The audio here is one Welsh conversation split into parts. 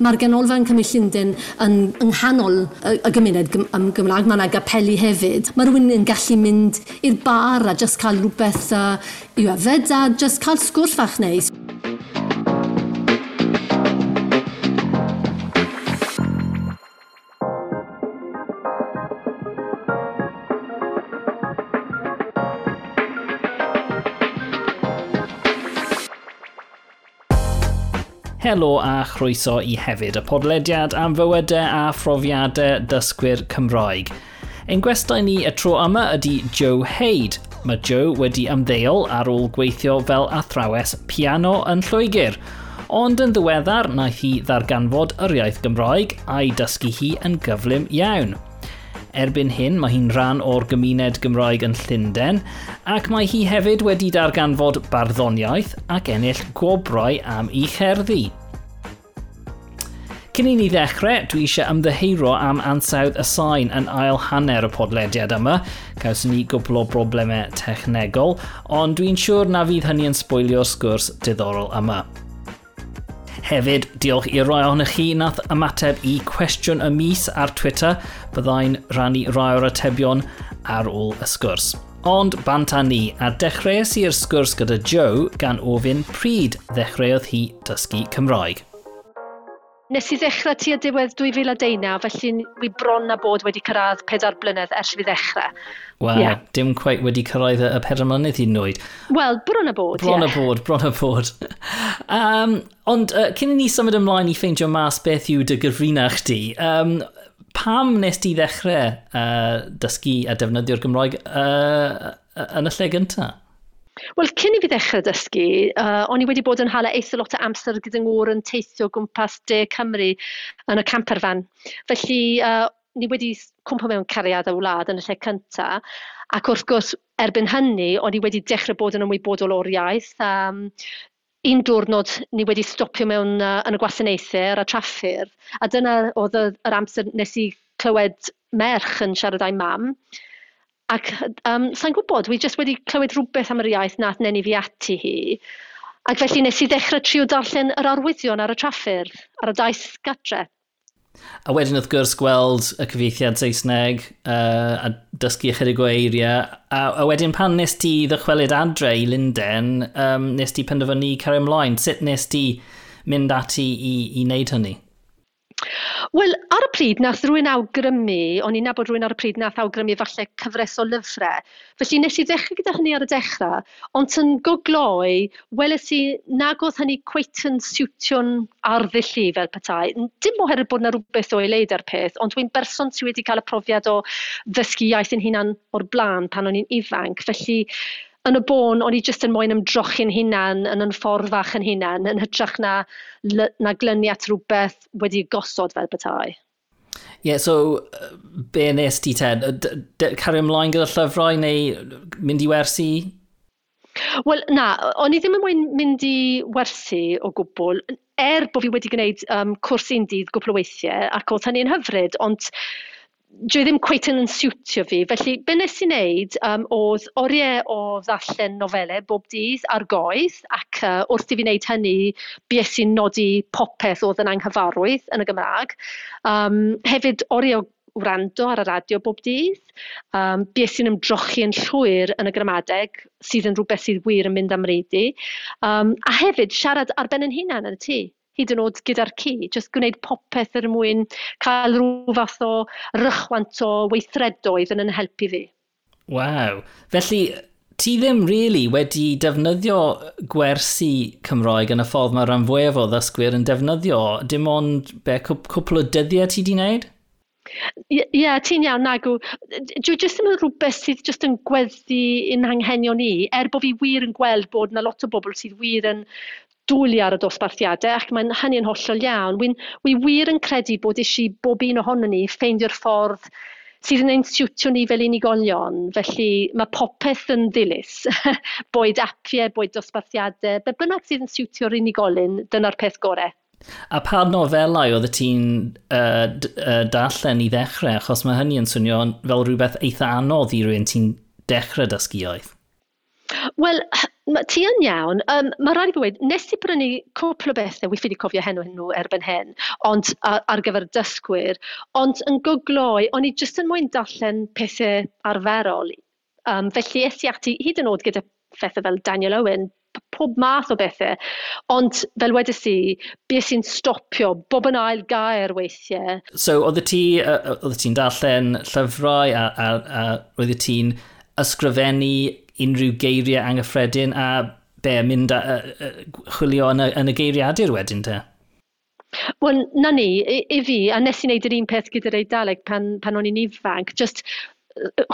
Mae'r ganolfan Cymru Llundain yn ynghanol y, y gymuned ym Gymraeg. Mae yna gapeli hefyd. Mae rhywun yn gallu mynd i'r bar a just cael rhywbeth uh, i'w yfed a just cael sgwrs fach neis. Helo a chroeso i hefyd y podlediad am fywydau a phrofiadau dysgwyr Cymraeg. Ein gwestai ni y tro yma ydy Joe Haid. Mae Joe wedi ymddeol ar ôl gweithio fel athrawes piano yn Lloegr, ond yn ddiweddar naeth hi ddarganfod yr iaith Gymraeg a'i dysgu hi yn gyflym iawn. Erbyn hyn, mae hi'n rhan o'r gymuned Gymraeg yn Llundain, ac mae hi hefyd wedi darganfod barddoniaeth ac ennill gwobrau am ei cherddi. Cyn i ni ddechrau, dwi eisiau ymddeheiro am ansawdd y sain yn ail hanner y podlediad yma. Cawson ni gwbl o broblemau technegol, ond dwi'n siŵr na fydd hynny yn sbwylio sgwrs diddorol yma. Hefyd, diolch i'r rai ohonych chi nath ymateb i cwestiwn y mis ar Twitter. Byddai'n rannu rai o'r atebion ar ôl y sgwrs. Ond banta ni, a dechreuais i'r sgwrs gyda Joe gan ofyn pryd ddechreuodd hi dysgu Cymraeg nes i ddechrau tu a diwedd 2019, felly wi bron a bod wedi cyrraedd pedair blynedd ers fi ddechrau. Wel, yeah. dim quite wedi cyrraedd y pedair mlynedd i'n nwyd. Wel, bron a bod, Bron yeah. a bod, bron a bod. um, ond uh, cyn i ni symud ymlaen i ffeindio mas beth yw dy gyfrinach chdi, um, pam nes ti ddechrau uh, dysgu a defnyddio'r Gymraeg uh, yn y lle gyntaf? Wel, cyn i fi ddechrau dysgu, uh, o'n i wedi bod yn hala eitha lot o amser gyda ngŵr yn teithio gwmpas De Cymru yn y camperfan. Felly, uh, ni wedi cwmpa mewn cariad a wlad yn y lle cyntaf. ac wrth gwrs, erbyn hynny, o'n i wedi dechrau bod yn ymwybodol o'r iaith. Um, un diwrnod ni wedi stopio mewn uh, yn y gwasanaethau a traffir, a dyna oedd yr amser nes i clywed merch yn siarad â'i mam, Ac um, sa'n gwybod, wi jyst wedi clywed rhywbeth am yr iaith nath nenu fi ati hi. Ac felly nes i ddechrau trio darllen yr arwyddion ar y traffyrdd, ar y daith gatre. A wedyn wrth gwrs gweld y cyfeithiad Saesneg uh, a dysgu ychydig o eiriau. A, a wedyn pan nes ti ddychwelyd adre i Lundain, um, nes ti penderfynu cario ymlaen. Sut nes ti mynd ati i, i wneud hynny? Wel, ar y pryd nath rhywun awgrymu, o'n i'n nabod rhywun ar y pryd nath awgrymu falle cyfres o lyfrau. Felly nes i ddechrau gyda hynny ar y dechrau, ond yn gogloi, weles i nag oedd hynny cweit yn siwtio'n arddull i fel petai. Dim oherwydd bod na rhywbeth o leid ar peth, ond dwi'n berson sydd wedi cael y profiad o ddysgu iaith yn hunan o'r blaen pan o'n i'n ifanc. Felly, yn y bôn, o'n i jyst yn moyn ymdrochi'n hunan yn yn ffordd fach yn hunan, yn hytrach na, na glyniat rhywbeth wedi gosod fel bethau. Ie, yeah, so be nes ti ten? Cario ymlaen gyda llyfrau neu mynd i wersi? Wel, na, o'n i ddim yn mwyn mynd i wersi o gwbl, er bod fi wedi gwneud um, cwrs un dydd gwbl o weithiau, ac oedd hynny'n hyfryd, ond dwi ddim cweit yn siwtio fi. Felly, be nes i wneud um, oedd oriau o ddallen nofelau bob dydd ar goedd, ac uh, wrth i fi wneud hynny, bues i'n nodi popeth oedd yn anghyfarwydd yn y Gymraeg. Um, hefyd, oriau o wrando ar y radio bob dydd. Um, bues i'n ymdrochi yn llwyr yn y gramadeg, sydd yn rhywbeth sydd wir yn mynd am reidi. Um, a hefyd, siarad ar ben yn hunan yn y tŷ hyd yn oed gyda'r ci, jyst gwneud popeth er mwyn cael rhyw fath o rychwant o weithredoedd yn yn helpu fi. Waw. Felly, ti ddim really wedi defnyddio gwersi Cymroeg yn y ffordd mae rhan fwyaf o ddysgwyr yn defnyddio. Dim ond be, cwpl o dyddiau ti di wneud? Ie, yeah, ti'n iawn, nagw. Dwi jyst yn rhywbeth sydd jyst yn gweddi yn anghenion ni, er bod fi wir yn gweld bod yna lot o bobl sydd wir yn dwlu ar y dosbarthiadau ac mae'n hynny'n hollol iawn. Wy'n wi wir yn credu bod eisiau bob un ohono ni ffeindio'r ffordd sydd yn ein siwtio ni fel unigolion. Felly mae popeth yn ddilys, boed apiau, boed dosbarthiadau, be bynnag sydd yn siwtio'r unigolyn, dyna'r peth gorau. A pa nofelau oedd y ti'n uh, uh, darllen i ddechrau? Achos mae hynny yn swnio fel rhywbeth eitha anodd i rywun ti'n dechrau dysgu oedd. Wel, ti yn iawn. Um, mae rhaid i fi wedi, nes i brynu cwpl o bethau, wi ffili cofio henw nhw erbyn hyn, ond ar, ar gyfer dysgwyr, ond yn gogloi, o'n i jyst yn mwyn darllen pethau arferol. Um, felly es i ati hyd yn oed gyda phethau fel Daniel Owen, pob math o bethau. Ond fel wedys i, beth sy'n stopio, bob yn ail gair weithiau. So, oedd ti, uh, oedd ti'n darllen llyfrau a, a, a roedd ti'n ysgrifennu unrhyw geiriau anghyffredin a be, mynd a, a, a chwilio yn y, yn y geiriadur wedyn te? Wel, na ni, i, i fi, a nes i wneud yr un peth gyda'r Eidaleg pan, pan o'n i'n ifanc, just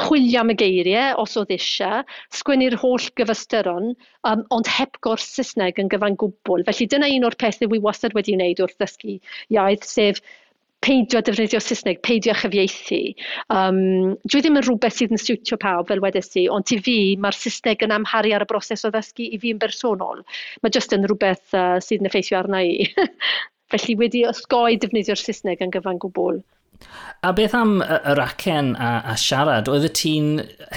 chwilio am y geiriau, os oedd eisiau, sgwennu'r holl gyfystyron, um, ond heb gors Saesneg yn gyfan gwbl. Felly dyna un o'r pethau wy wastad wedi wneud wrth ddysgu iaith, sef peidio defnyddio Saesneg, peidio chyfieithu. Um, dwi ddim yn rhywbeth sydd yn siwtio pawb, fel wedes i, ond i fi, mae'r Saesneg yn amharu ar y broses o ddysgu i fi yn bersonol. Mae jyst yn rhywbeth uh, sydd yn effeithio arna i. Felly wedi osgoi defnyddio'r Saesneg yn gyfan gwbl. A beth am yr acen a, a siarad? Oedd y ti'n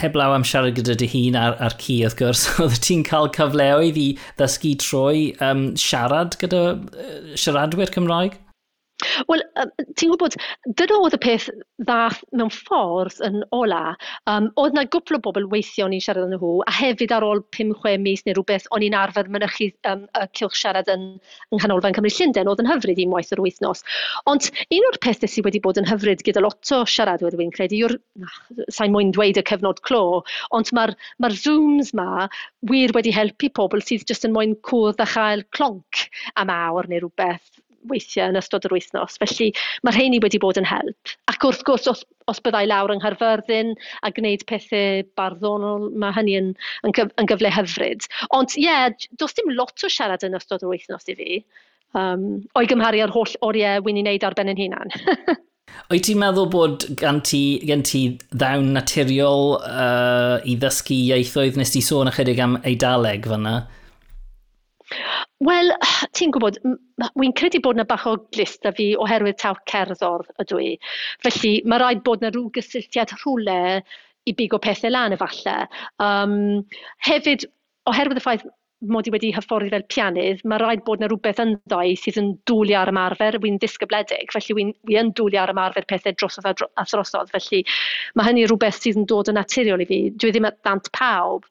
heblaw am siarad gyda dy hun ar, ar ci, wrth gwrs, oedd y ti'n cael cyfleoedd i ddysgu trwy um, siarad gyda uh, siaradwyr Cymraeg? Wel, ti'n gwybod, dyna oedd y peth ddath mewn ffordd yn ola. Um, oedd na gwpl o bobl weithio o'n i'n siarad yn nhw, a hefyd ar ôl 5-6 mis neu rhywbeth, o'n i'n arfer mynychu um, y cilch siarad yn, yng Nghanolfan Cymru Llundain, oedd yn hyfryd i'n waith yr wythnos. Ond un o'r pethau sydd wedi bod yn hyfryd gyda lot o siaradwyr dwi'n credu, yw'r, sa'n mwyn dweud y cyfnod clo, ond mae'r ma Zooms ma wir wedi helpu pobl sydd jyst yn mwyn cwrdd a chael clonc am awr neu rhywbeth weithiau yn ystod yr wythnos. Felly mae rheini wedi bod yn help. Ac wrth gwrs, os, os byddai lawr yng Nghaerfyrddin a gwneud pethau barddonol, mae hynny yn, yn, gyf, yn gyfle hyfryd. Ond ie, yeah, does dim lot o siarad yn ystod yr wythnos i fi. Um, o'i gymharu ar holl oriau wy'n i wneud ar ben yn hunan. Wyt ti'n meddwl bod gan ti, gen ti ddawn naturiol uh, i ddysgu ieithoedd? Nes ti sôn ychydig am eidaleg fyna? Wel, ti'n gwybod, wy'n credu bod yna bach o glist a fi oherwydd taw cerddor ydw i. Felly mae rhaid bod yna rhyw gysylltiad rhwle i bigo pethau lan efallai. Um, hefyd, oherwydd y ffaith mod i wedi hyfforddi fel pianydd, mae rhaid bod yna rhywbeth ynddo i sydd yn dwlio ar ymarfer, wy'n disgybledig, felly wy'n wy yn ar ymarfer pethau drosodd a, dros, a throsodd, felly mae hynny rhywbeth sydd yn dod yn naturiol i fi. Dwi ddim at dant pawb,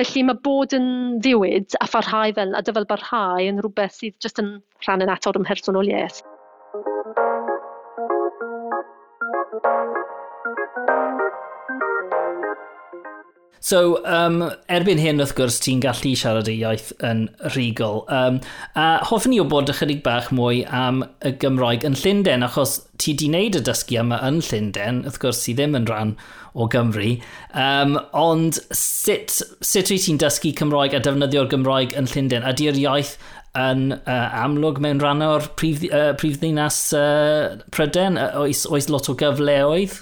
Felly mae bod yn ddiwyd a pharhau fel a dyfel barhau yn rhywbeth sydd jyst yn rhan annatod o'm mhrersonoliaeth. So, um, erbyn hyn wrth gwrs, ti'n gallu siarad y iaith yn rhigol. Um, a hoffwn i o bod ychydig bach mwy am y Gymroeg yn Llundain, achos ti di wneud y dysgu yma yn Llundain, wrth gwrs, ti ddim yn rhan o Gymru. Um, ond sut, sut wyt ti'n dysgu Cymraeg a defnyddio'r Gymraeg yn Llundain? Ydy'r iaith yn uh, amlwg mewn rhan o'r prif, uh, prifddinas uh, Pryden? Oes, oes lot o gyfleoedd?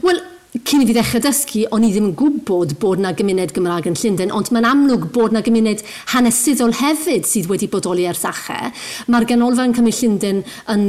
Wel, cyn i fi ddechrau dysgu, o'n i ddim yn gwybod bod na gymuned Gymraeg yn Llundain, ond mae'n amlwg bod na gymuned hanesyddol hefyd sydd wedi bodoli ers ache. Mae'r ganolfan Cymru Llundain yn,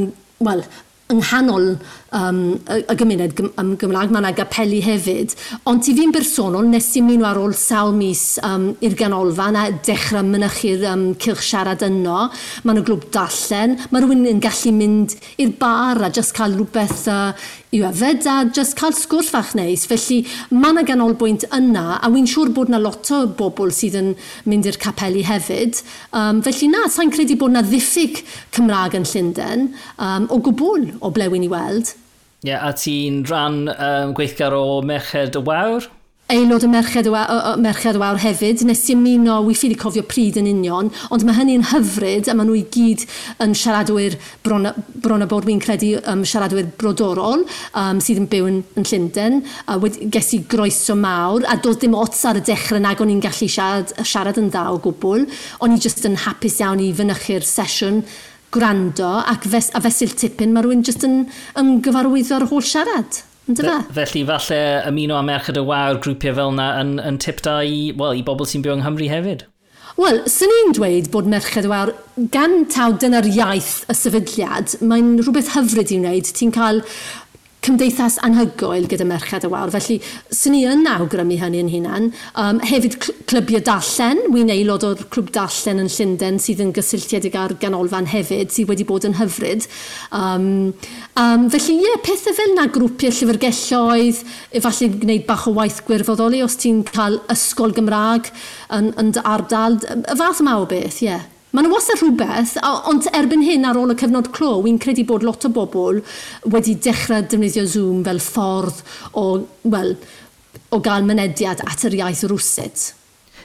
wel, yng nghanol um, y gymuned ym Gymraeg, mae yna gapeli hefyd. Ond ti fi'n bersonol, nes i mynd ar ôl sawl mis um, i'r ganolfan a dechrau mynychu'r um, cilch siarad yno. Mae yna glwb dallen, Mae rhywun yn gallu mynd i'r bar a just cael rhywbeth uh, i'w yfed e a just cael sgwrs fach neis. Felly mae yna ganolbwynt yna a wy'n siŵr bod yna lot o bobl sydd yn mynd i'r capeli hefyd. Um, felly na, sa'n credu bod yna ddiffyg Cymraeg yn Llundain um, o gwbl o blewyn i weld. Ie, yeah, a ti'n rhan um, gweithgar o Merched y Wawr? aelod y merched, o, o, merched o awr hefyd, nes i ymuno, wi ffili cofio pryd yn union, ond mae hynny'n hyfryd a maen nhw i gyd yn siaradwyr bron, bron a bod wi'n credu um, siaradwyr brodorol um, sydd yn byw yn, yn Llundain. A wedi ges i groeso mawr a doedd dim ots ar y dechrau nag o'n i'n gallu siarad, siarad yn dda o gwbl. O'n i jyst yn hapus iawn i fynychu'r sesiwn gwrando ac fes, a fesul tipyn mae rhywun jyst yn ymgyfarwyddo ar holl siarad. Fe, felly falle ymuno a Merched y Wawr grwpiau fel yna yn, yn tip da i, well, i bobl sy'n byw yng Nghymru hefyd. Wel, sy'n ni'n dweud bod Merched y Wawr, gan taw dyna'r iaith y sefydliad, mae'n rhywbeth hyfryd i wneud. Ti'n cael cymdeithas anhygoel gyda merched y wawr. Felly, sy'n ni yn awgrymu hynny'n hunan. Um, hefyd cl clybiau dallen. Wy'n aelod o'r clwb dallen yn Llundain sydd yn gysylltiedig ar ganolfan hefyd, sydd wedi bod yn hyfryd. Um, um, felly, ie, yeah, pethau fel na grwpiau llyfrgelloedd, efallai gwneud bach o waith gwirfoddoli os ti'n cael ysgol Gymraeg yn, yn dy ardal. Y fath yma o beth, ie. Yeah. Mae'n yna wastad rhywbeth, ond erbyn hyn ar ôl y cyfnod clo, wy'n credu bod lot o bobl wedi dechrau defnyddio Zoom fel ffordd o, well, o gael mynediad at yr iaith rwsyd.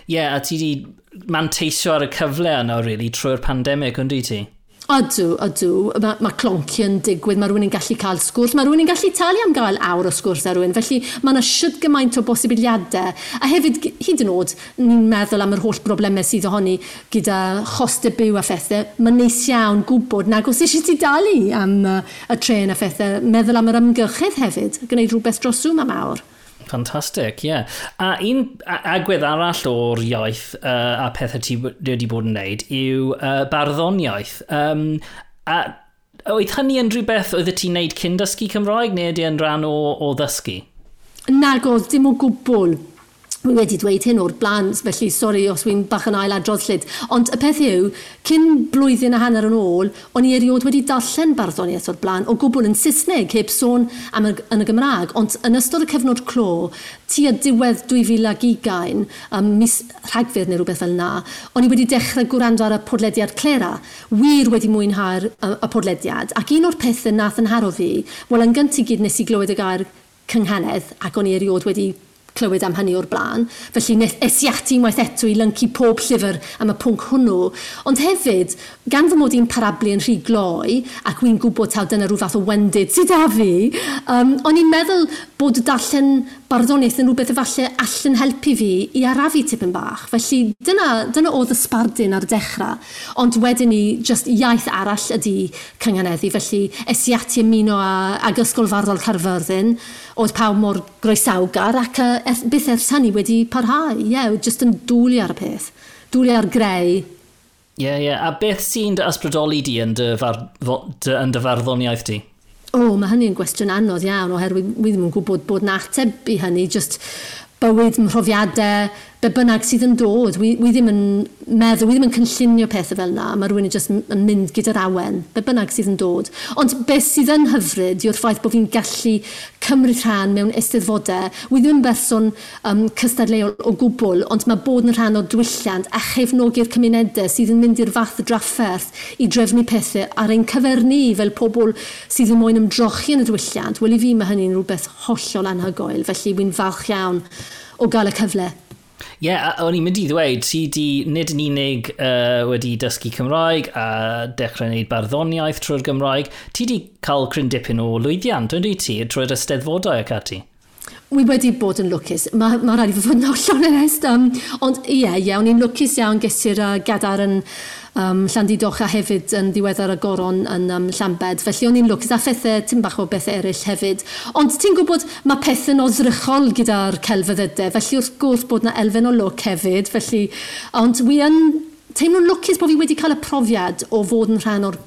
Ie, yeah, a ti wedi manteisio ar y cyfle yna, really, trwy'r pandemig, ynddi ti? Ydw, ydw. Mae ma clonci yn digwydd, mae rhywun yn gallu cael sgwrs, mae rhywun yn gallu talu am gael awr o sgwrs ar rhywun, felly mae yna siwt gymaint o bosibiliadau. A hefyd, hyd yn oed, ni'n meddwl am yr holl broblemau sydd ohoni gyda chostau byw a phethau, mae'n neis iawn gwybod nag os eisiau ti dalu am uh, y tren a phethau, meddwl am yr ymgylchedd hefyd, gwneud rhywbeth dros Zoom am awr. Fantastic, ie. Yeah. A un agwedd arall o'r iaith uh, a pethau ti wedi bod yn wneud yw uh, barddoniaeth. Um, a oedd hynny yn rhywbeth oedd ti'n wneud cyn dysgu Cymraeg neu ydy yn rhan o, o ddysgu? Nag oedd, dim o gwbl wedi dweud hyn o'r blaen, felly sori os wy'n bach yn ailadrodd llyd. Ond y peth yw, cyn blwyddyn a hanner yn ôl, o'n i eriod wedi darllen barddoniaeth o'r blaen o gwbl yn Saesneg, heb sôn am y, yn y Gymraeg. Ond yn ystod y cyfnod clo, tu a diwedd 2020, um, mis rhagfyr neu rhywbeth fel yna, o'n i wedi dechrau gwrando ar y podlediad Clera, wir wedi mwynhau'r y, y podlediad. Ac un o'r pethau nath yn haro fi, wel yn gyntaf gyd nes i glywed y gair cynghanedd ac o'n i eriod wedi clywed am hynny o'r blaen. Felly nes, i ati unwaith eto i lyncu pob llyfr am y pwnc hwnnw. Ond hefyd, gan fy mod i'n parablu yn rhy gloi, ac wy'n gwybod taw dyna rhyw fath o wendid sydd â fi, um, o'n i'n meddwl bod darllen barddoniaeth yn rhywbeth efallai allan helpu fi i arafu tipyn bach. Felly dyna, dyna oedd y sbardyn ar dechrau. Ond wedyn ni, just iaith arall ydy cynganeddu. Felly es i ati ymuno ag Ysgol Farddol Carfyrddin, oedd pawb mor groesawgar ac uh, beth ers hynny wedi parhau. Ie, yeah, jyst yn dwlu ar y peth. Dwlu ar greu. Ie, yeah, ie. Yeah. A beth sy'n dy ysbrydoli di yn dy, far, dy, yn dy farddoniaeth di? O, oh, mae hynny'n gwestiwn anodd iawn oherwydd wi ddim yn gwybod bod na ateb i hynny. Just bywyd mhrofiadau, be bynnag sydd yn dod. Wi, wi ddim yn meddwl, wi ddim yn cynllunio pethau fel yna. mae rhywun yn just yn mynd gyda'r awen, be bynnag sydd yn dod. Ond beth sydd yn hyfryd yw'r ffaith bod fi'n gallu cymryd rhan mewn eisteddfodau. Wi ddim yn berson um, cystadleuol o gwbl, ond mae bod yn rhan o diwylliant a chefnogi'r cymunedau sydd yn mynd i'r fath drafferth i drefnu pethau ar ein cyferni fel pobl sydd yn moyn ymdrochi yn y diwylliant. Wel i fi mae hynny'n rhywbeth hollol anhygoel, felly wy'n falch iawn o gael y cyfle Ie, yeah, o'n i'n mynd i ddweud, ti di nid yn unig uh, wedi dysgu Cymraeg a dechrau wneud barddoniaeth trwy'r Gymraeg, ti di cael cryn dipyn o lwyddiant, dwi'n dwi ti, trwy'r ysteddfodau ac ati? Wi wedi bod yn lwcus. Mae ma rhaid i fod yn ollon yn est. Um, ond ie, yeah, iawn, yeah, i'n lwcus iawn gysur uh, gadar yn um, Llandidoch a hefyd yn ddiweddar y goron yn um, Llanbed. Felly o'n i'n lwcus a phethau, tim bach o bethau eraill hefyd. Ond ti'n gwybod, mae pethau'n ozrychol gyda'r celfyddydau. Felly wrth gwrs bod na elfen o lwc hefyd. Felly, ond wi yn teimlo'n lwcus bod fi wedi cael y profiad o fod yn rhan o'r,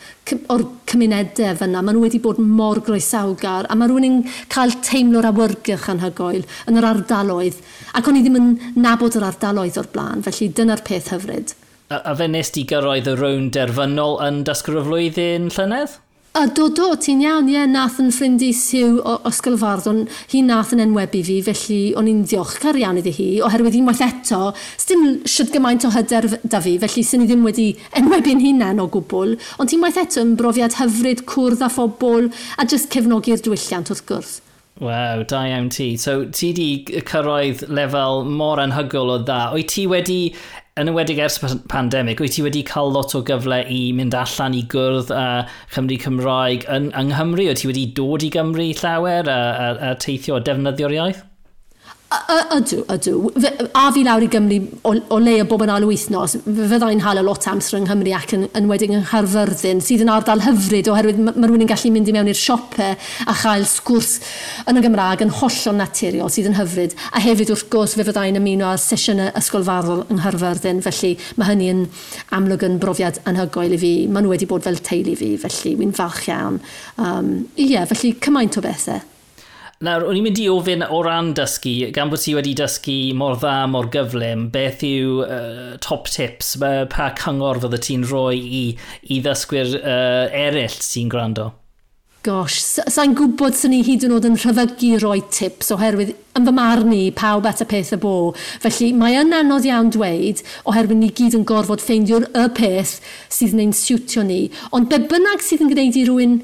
or cymunedau fyna. Maen nhw wedi bod mor groesawgar a mae rhywun yn cael teimlo'r awyrgylch anhygoel yn yr ardaloedd. Ac o'n i ddim yn nabod yr ardaloedd o'r blaen, felly dyna'r peth hyfryd. A, a fe nes di gyrraedd y rown derfynol yn dysgwyr y flwyddyn llynedd? A do, do, ti'n iawn, ie, nath yn ffrind i siw o Osgol Farddon, hi nath yn enwebu fi, felly o'n i'n diolchgar iawn iddi hi, oherwydd unwaith eto, sdim siwt gymaint o hyder da fi, felly sy'n i ddim wedi enwebu'n hunain o gwbl, ond unwaith eto yn brofiad hyfryd, cwrdd a phobl, a jyst cefnogi'r diwylliant wrth gwrs. Waw, da iawn ti. So, ti di cyrraedd lefel mor anhygol o dda. O'i ti wedi yn ywedig ers pandemig, wyt ti wedi cael lot o gyfle i mynd allan i gwrdd a Chymru Cymraeg yn, yng Nghymru? Wyt ti wedi dod i Gymru llawer a, a, a teithio a defnyddio'r iaith? Ydw, ydw. A fi lawr i Gymru o, o le o bob yn alw wythnos, fyddai'n hala lot amser yng Nghymru ac yn, yn wedyn yng Nghaerfyrddin, sydd yn ardal hyfryd oherwydd mae rhywun yn gallu mynd i mewn i'r siopau a chael sgwrs yn y Gymraeg yn hollol naturiol sydd yn hyfryd. A hefyd wrth gwrs fe fyddai'n ymuno â sesiwn ysgolfaddol yng Nghaerfyrddin, felly mae hynny yn amlwg yn brofiad anhygoel i fi. Maen nhw wedi bod fel teulu fi, felly wy'n falch iawn. Um, ie, yeah, felly cymaint o bethau. Nawr, o'n i'n mynd i ofyn o ran dysgu, gan bod ti wedi dysgu mor dda, mor gyflym, beth yw uh, top tips, pa cyngor fydde ti'n rhoi i, i ddysgwyr uh, eraill sy'n gwrando? Gosh, sa'n gwybod sy'n ni hyd yn oed yn rhyfygu roi tips oherwydd yn fy marn i pawb at y peth y bo. Felly mae yn anodd iawn dweud oherwydd ni gyd yn gorfod ffeindio'r y peth sydd yn ein siwtio ni. Ond be bynnag sydd yn gwneud i rhywun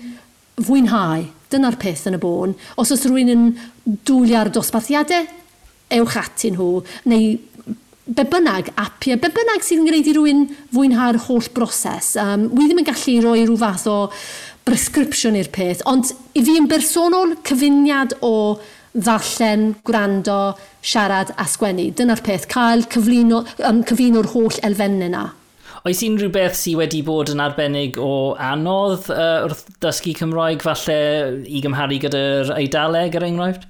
fwynhau Dyna'r peth yn y bôn. Os oes rhywun yn dwlu ar dosbarthiadau, ewch ati nhw, neu be bynnag apiau, be bynnag sydd yn gwneud i rhywun fwynhau'r holl broses. Um, wi ddim yn gallu rhoi rhyw fath o prescription i'r peth, ond i fi yn bersonol cyfuniad o ddarllen, gwrando, siarad a sgwennu. Dyna'r peth, cael cyflino, um, cyfuno'r holl elfennau yna. Oes unrhyw beth sydd wedi bod yn arbennig o anodd uh, wrth dysgu Cymraeg falle i gymharu gyda'r Eidaleg er enghraifft?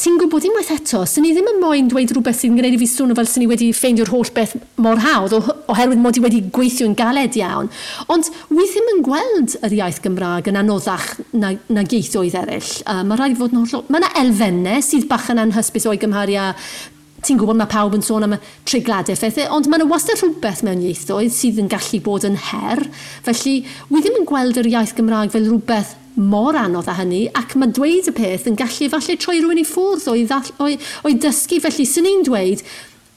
Ti'n gwybod unwaith eto, sy'n ni ddim yn moyn dweud rhywbeth sy'n gwneud i fi swnio fel sy'n ni wedi ffeindio'r holl beth mor hawdd oherwydd mod i wedi gweithio yn galed iawn. Ond wy ddim yn gweld yr iaith Gymraeg yn anoddach na, na geithioedd eraill. Uh, mae rhaid fod yn hollol... Mae yna elfennau sydd bach yn anhysbys o'i gymharu a ti'n gwybod mae pawb yn sôn am y treigladau phethau, ond mae yna wastad rhywbeth mewn ieithoedd sydd yn gallu bod yn her. Felly, wi ddim yn gweld yr iaith Gymraeg fel rhywbeth mor anodd â hynny, ac mae dweud y peth yn gallu falle troi rhywun i ffwrdd o'i, ddall, o'i, o'i dysgu. Felly, sy'n ni'n dweud,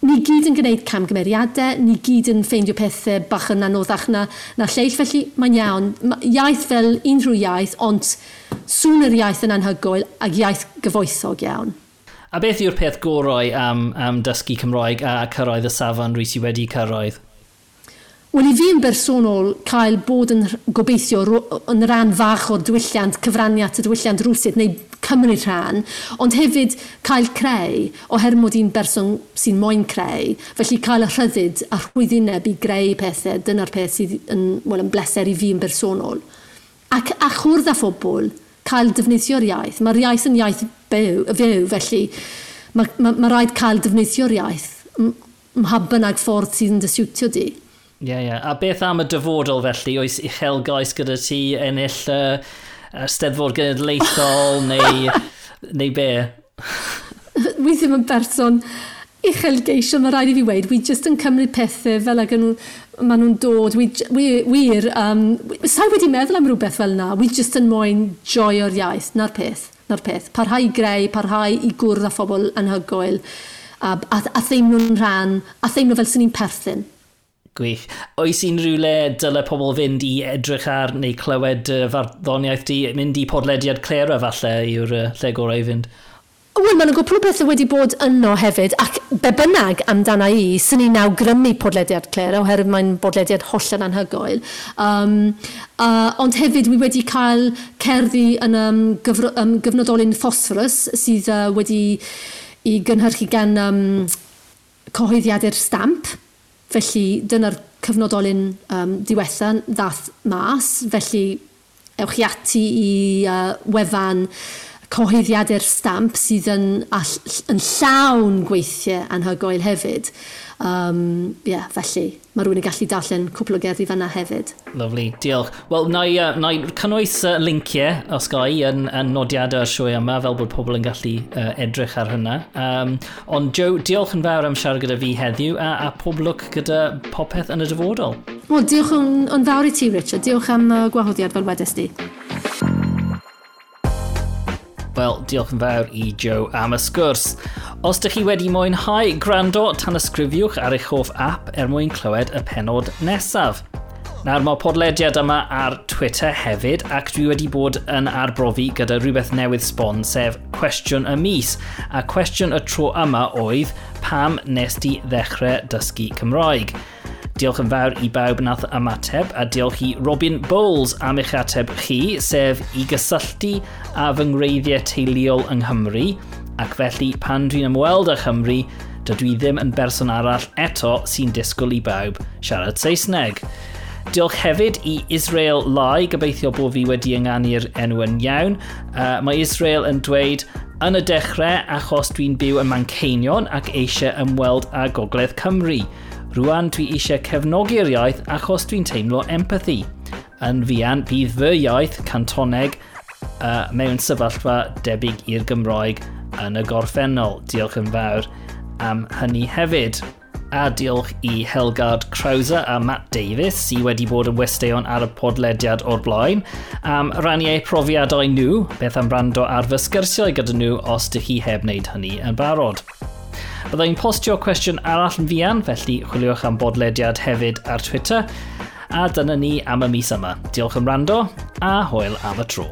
ni gyd yn gwneud camgymeriadau, ni gyd yn ffeindio pethau bach yn anoddach na, na lleill, felly mae'n iawn. Iaith fel unrhyw iaith, ond sŵn yr iaith yn anhygoel ac iaith gyfoethog iawn. A beth yw'r peth gorau am, am dysgu Cymraeg a cyrraedd y safon rwy sydd wedi cyrraedd? Wel, i fi yn bersonol cael bod yn gobeithio yn rhan fach o'r diwylliant, cyfraniad y diwylliant rwsyd neu cymryd rhan, ond hefyd cael creu, oher mod i'n berson sy'n moyn creu, felly cael y rhyddid a rhwyddineb i greu pethau, dyna'r peth sydd yn, well, yn bleser i fi yn bersonol. Ac a chwrdd â phobl, cael defnyddio'r iaith. Mae'r iaith yn iaith byw, fyw, felly mae mae, mae rhaid cael defnyddio'r iaith mha bynnag ffordd sydd yn dysiwtio di. Ie, yeah, ie. Yeah. A beth am y dyfodol felly? Oes uchel gais gyda ti ennill uh, steddfod genedlaethol neu, neu be? Wi ddim yn berson uchel geisio, mae rhaid i fi weid. Wi jyst yn cymryd pethau fel ag nhw, maen nhw'n dod. Wi, wi, wir, um, sa'i wedi meddwl am rhywbeth fel yna. Wi jyst yn moyn joio'r iaith, na'r peth na'r peth. Parhau i greu, parhau i gwrdd â phobl anhygoel, a, a, a ddim nhw'n rhan, a ddim nhw fel sy'n ni'n perthyn. Gwych. Oes i'n rhywle dyle pobl fynd i edrych ar neu clywed uh, farddoniaeth di, mynd i podlediad clera falle yw'r uh, lle gorau i fynd? Wel, mae'n gwybod o bethau wedi bod yno hefyd, ac be bynnag amdana i, sy'n ni naw grymu podlediad Claire, oherwydd mae'n bodlediad hollol anhygoel. Um, uh, ond hefyd, wi wedi cael cerddi yn um, gyfro, um, gyfnodolyn ffosfforus, sydd uh, wedi i gynhyrchu gan um, cyhoeddiadau'r stamp. Felly, dyna'r cyfnodolyn um, diwethan ddath mas. Felly, ewch i ati i uh, wefan cyhoeddiadau'r stamp sydd yn, all, yn llawn gweithiau anhygoel hefyd. Um, yeah, felly, mae rhywun yn gallu darllen cwpl o gerddi fanna hefyd. Lovely, diolch. Wel, na i, uh, na i cynnwys uh, linciau os gai yn, yn nodiadau o'r sioe yma, fel bod pobl yn gallu uh, edrych ar hynna. Um, ond Joe, diolch yn fawr am siarad gyda fi heddiw, a, a pob lwc gyda popeth yn y dyfodol. Wel, diolch yn, yn fawr i ti, Richard. Diolch am uh, gwahoddiad fel wedys di fel diolch yn fawr i Joe am y sgwrs. Os ydych chi wedi mwynhau gwrando, tan ysgrifiwch ar eich hoff app er mwyn clywed y penod nesaf. Nawr mae podlediad yma ar Twitter hefyd ac dwi wedi bod yn arbrofi gyda rhywbeth newydd sbon sef cwestiwn y mis a cwestiwn y tro yma oedd pam nes di ddechrau dysgu Cymraeg. Diolch yn fawr i bawb nath ymateb a diolch i Robin Bowles am eich ateb chi, sef i gysylltu a fy ngreiddiau teuluol yng Nghymru. Ac felly pan dwi'n ymweld â Chymru, dydw i ddim yn berson arall eto sy'n disgwyl i bawb siarad Saesneg. Diolch hefyd i Israel Lai, gobeithio bod fi wedi ynganu'r enw yn iawn. Uh, mae Israel yn dweud, yn y dechrau achos dwi'n byw yn Manceinion ac eisiau ymweld â Gogledd Cymru. Rwan dwi eisiau cefnogi'r iaith achos dwi'n teimlo empathy. Yn fian bydd fy iaith cantoneg uh, mewn sefyllfa debyg i'r Gymroeg yn y gorffennol. Diolch yn fawr am hynny hefyd. A diolch i Helgard Krauser a Matt Davis sy wedi bod yn westeion ar y podlediad o'r blaen am rannu eu profiadau nhw, beth am rando ar fy sgyrsiau gyda nhw os dych chi heb wneud hynny yn barod. Byddai'n postio cwestiwn arall yn fian, felly chwiliwch am bodlediad hefyd ar Twitter. A dyna ni am y mis yma. Diolch yn rando, a hwyl am y tro.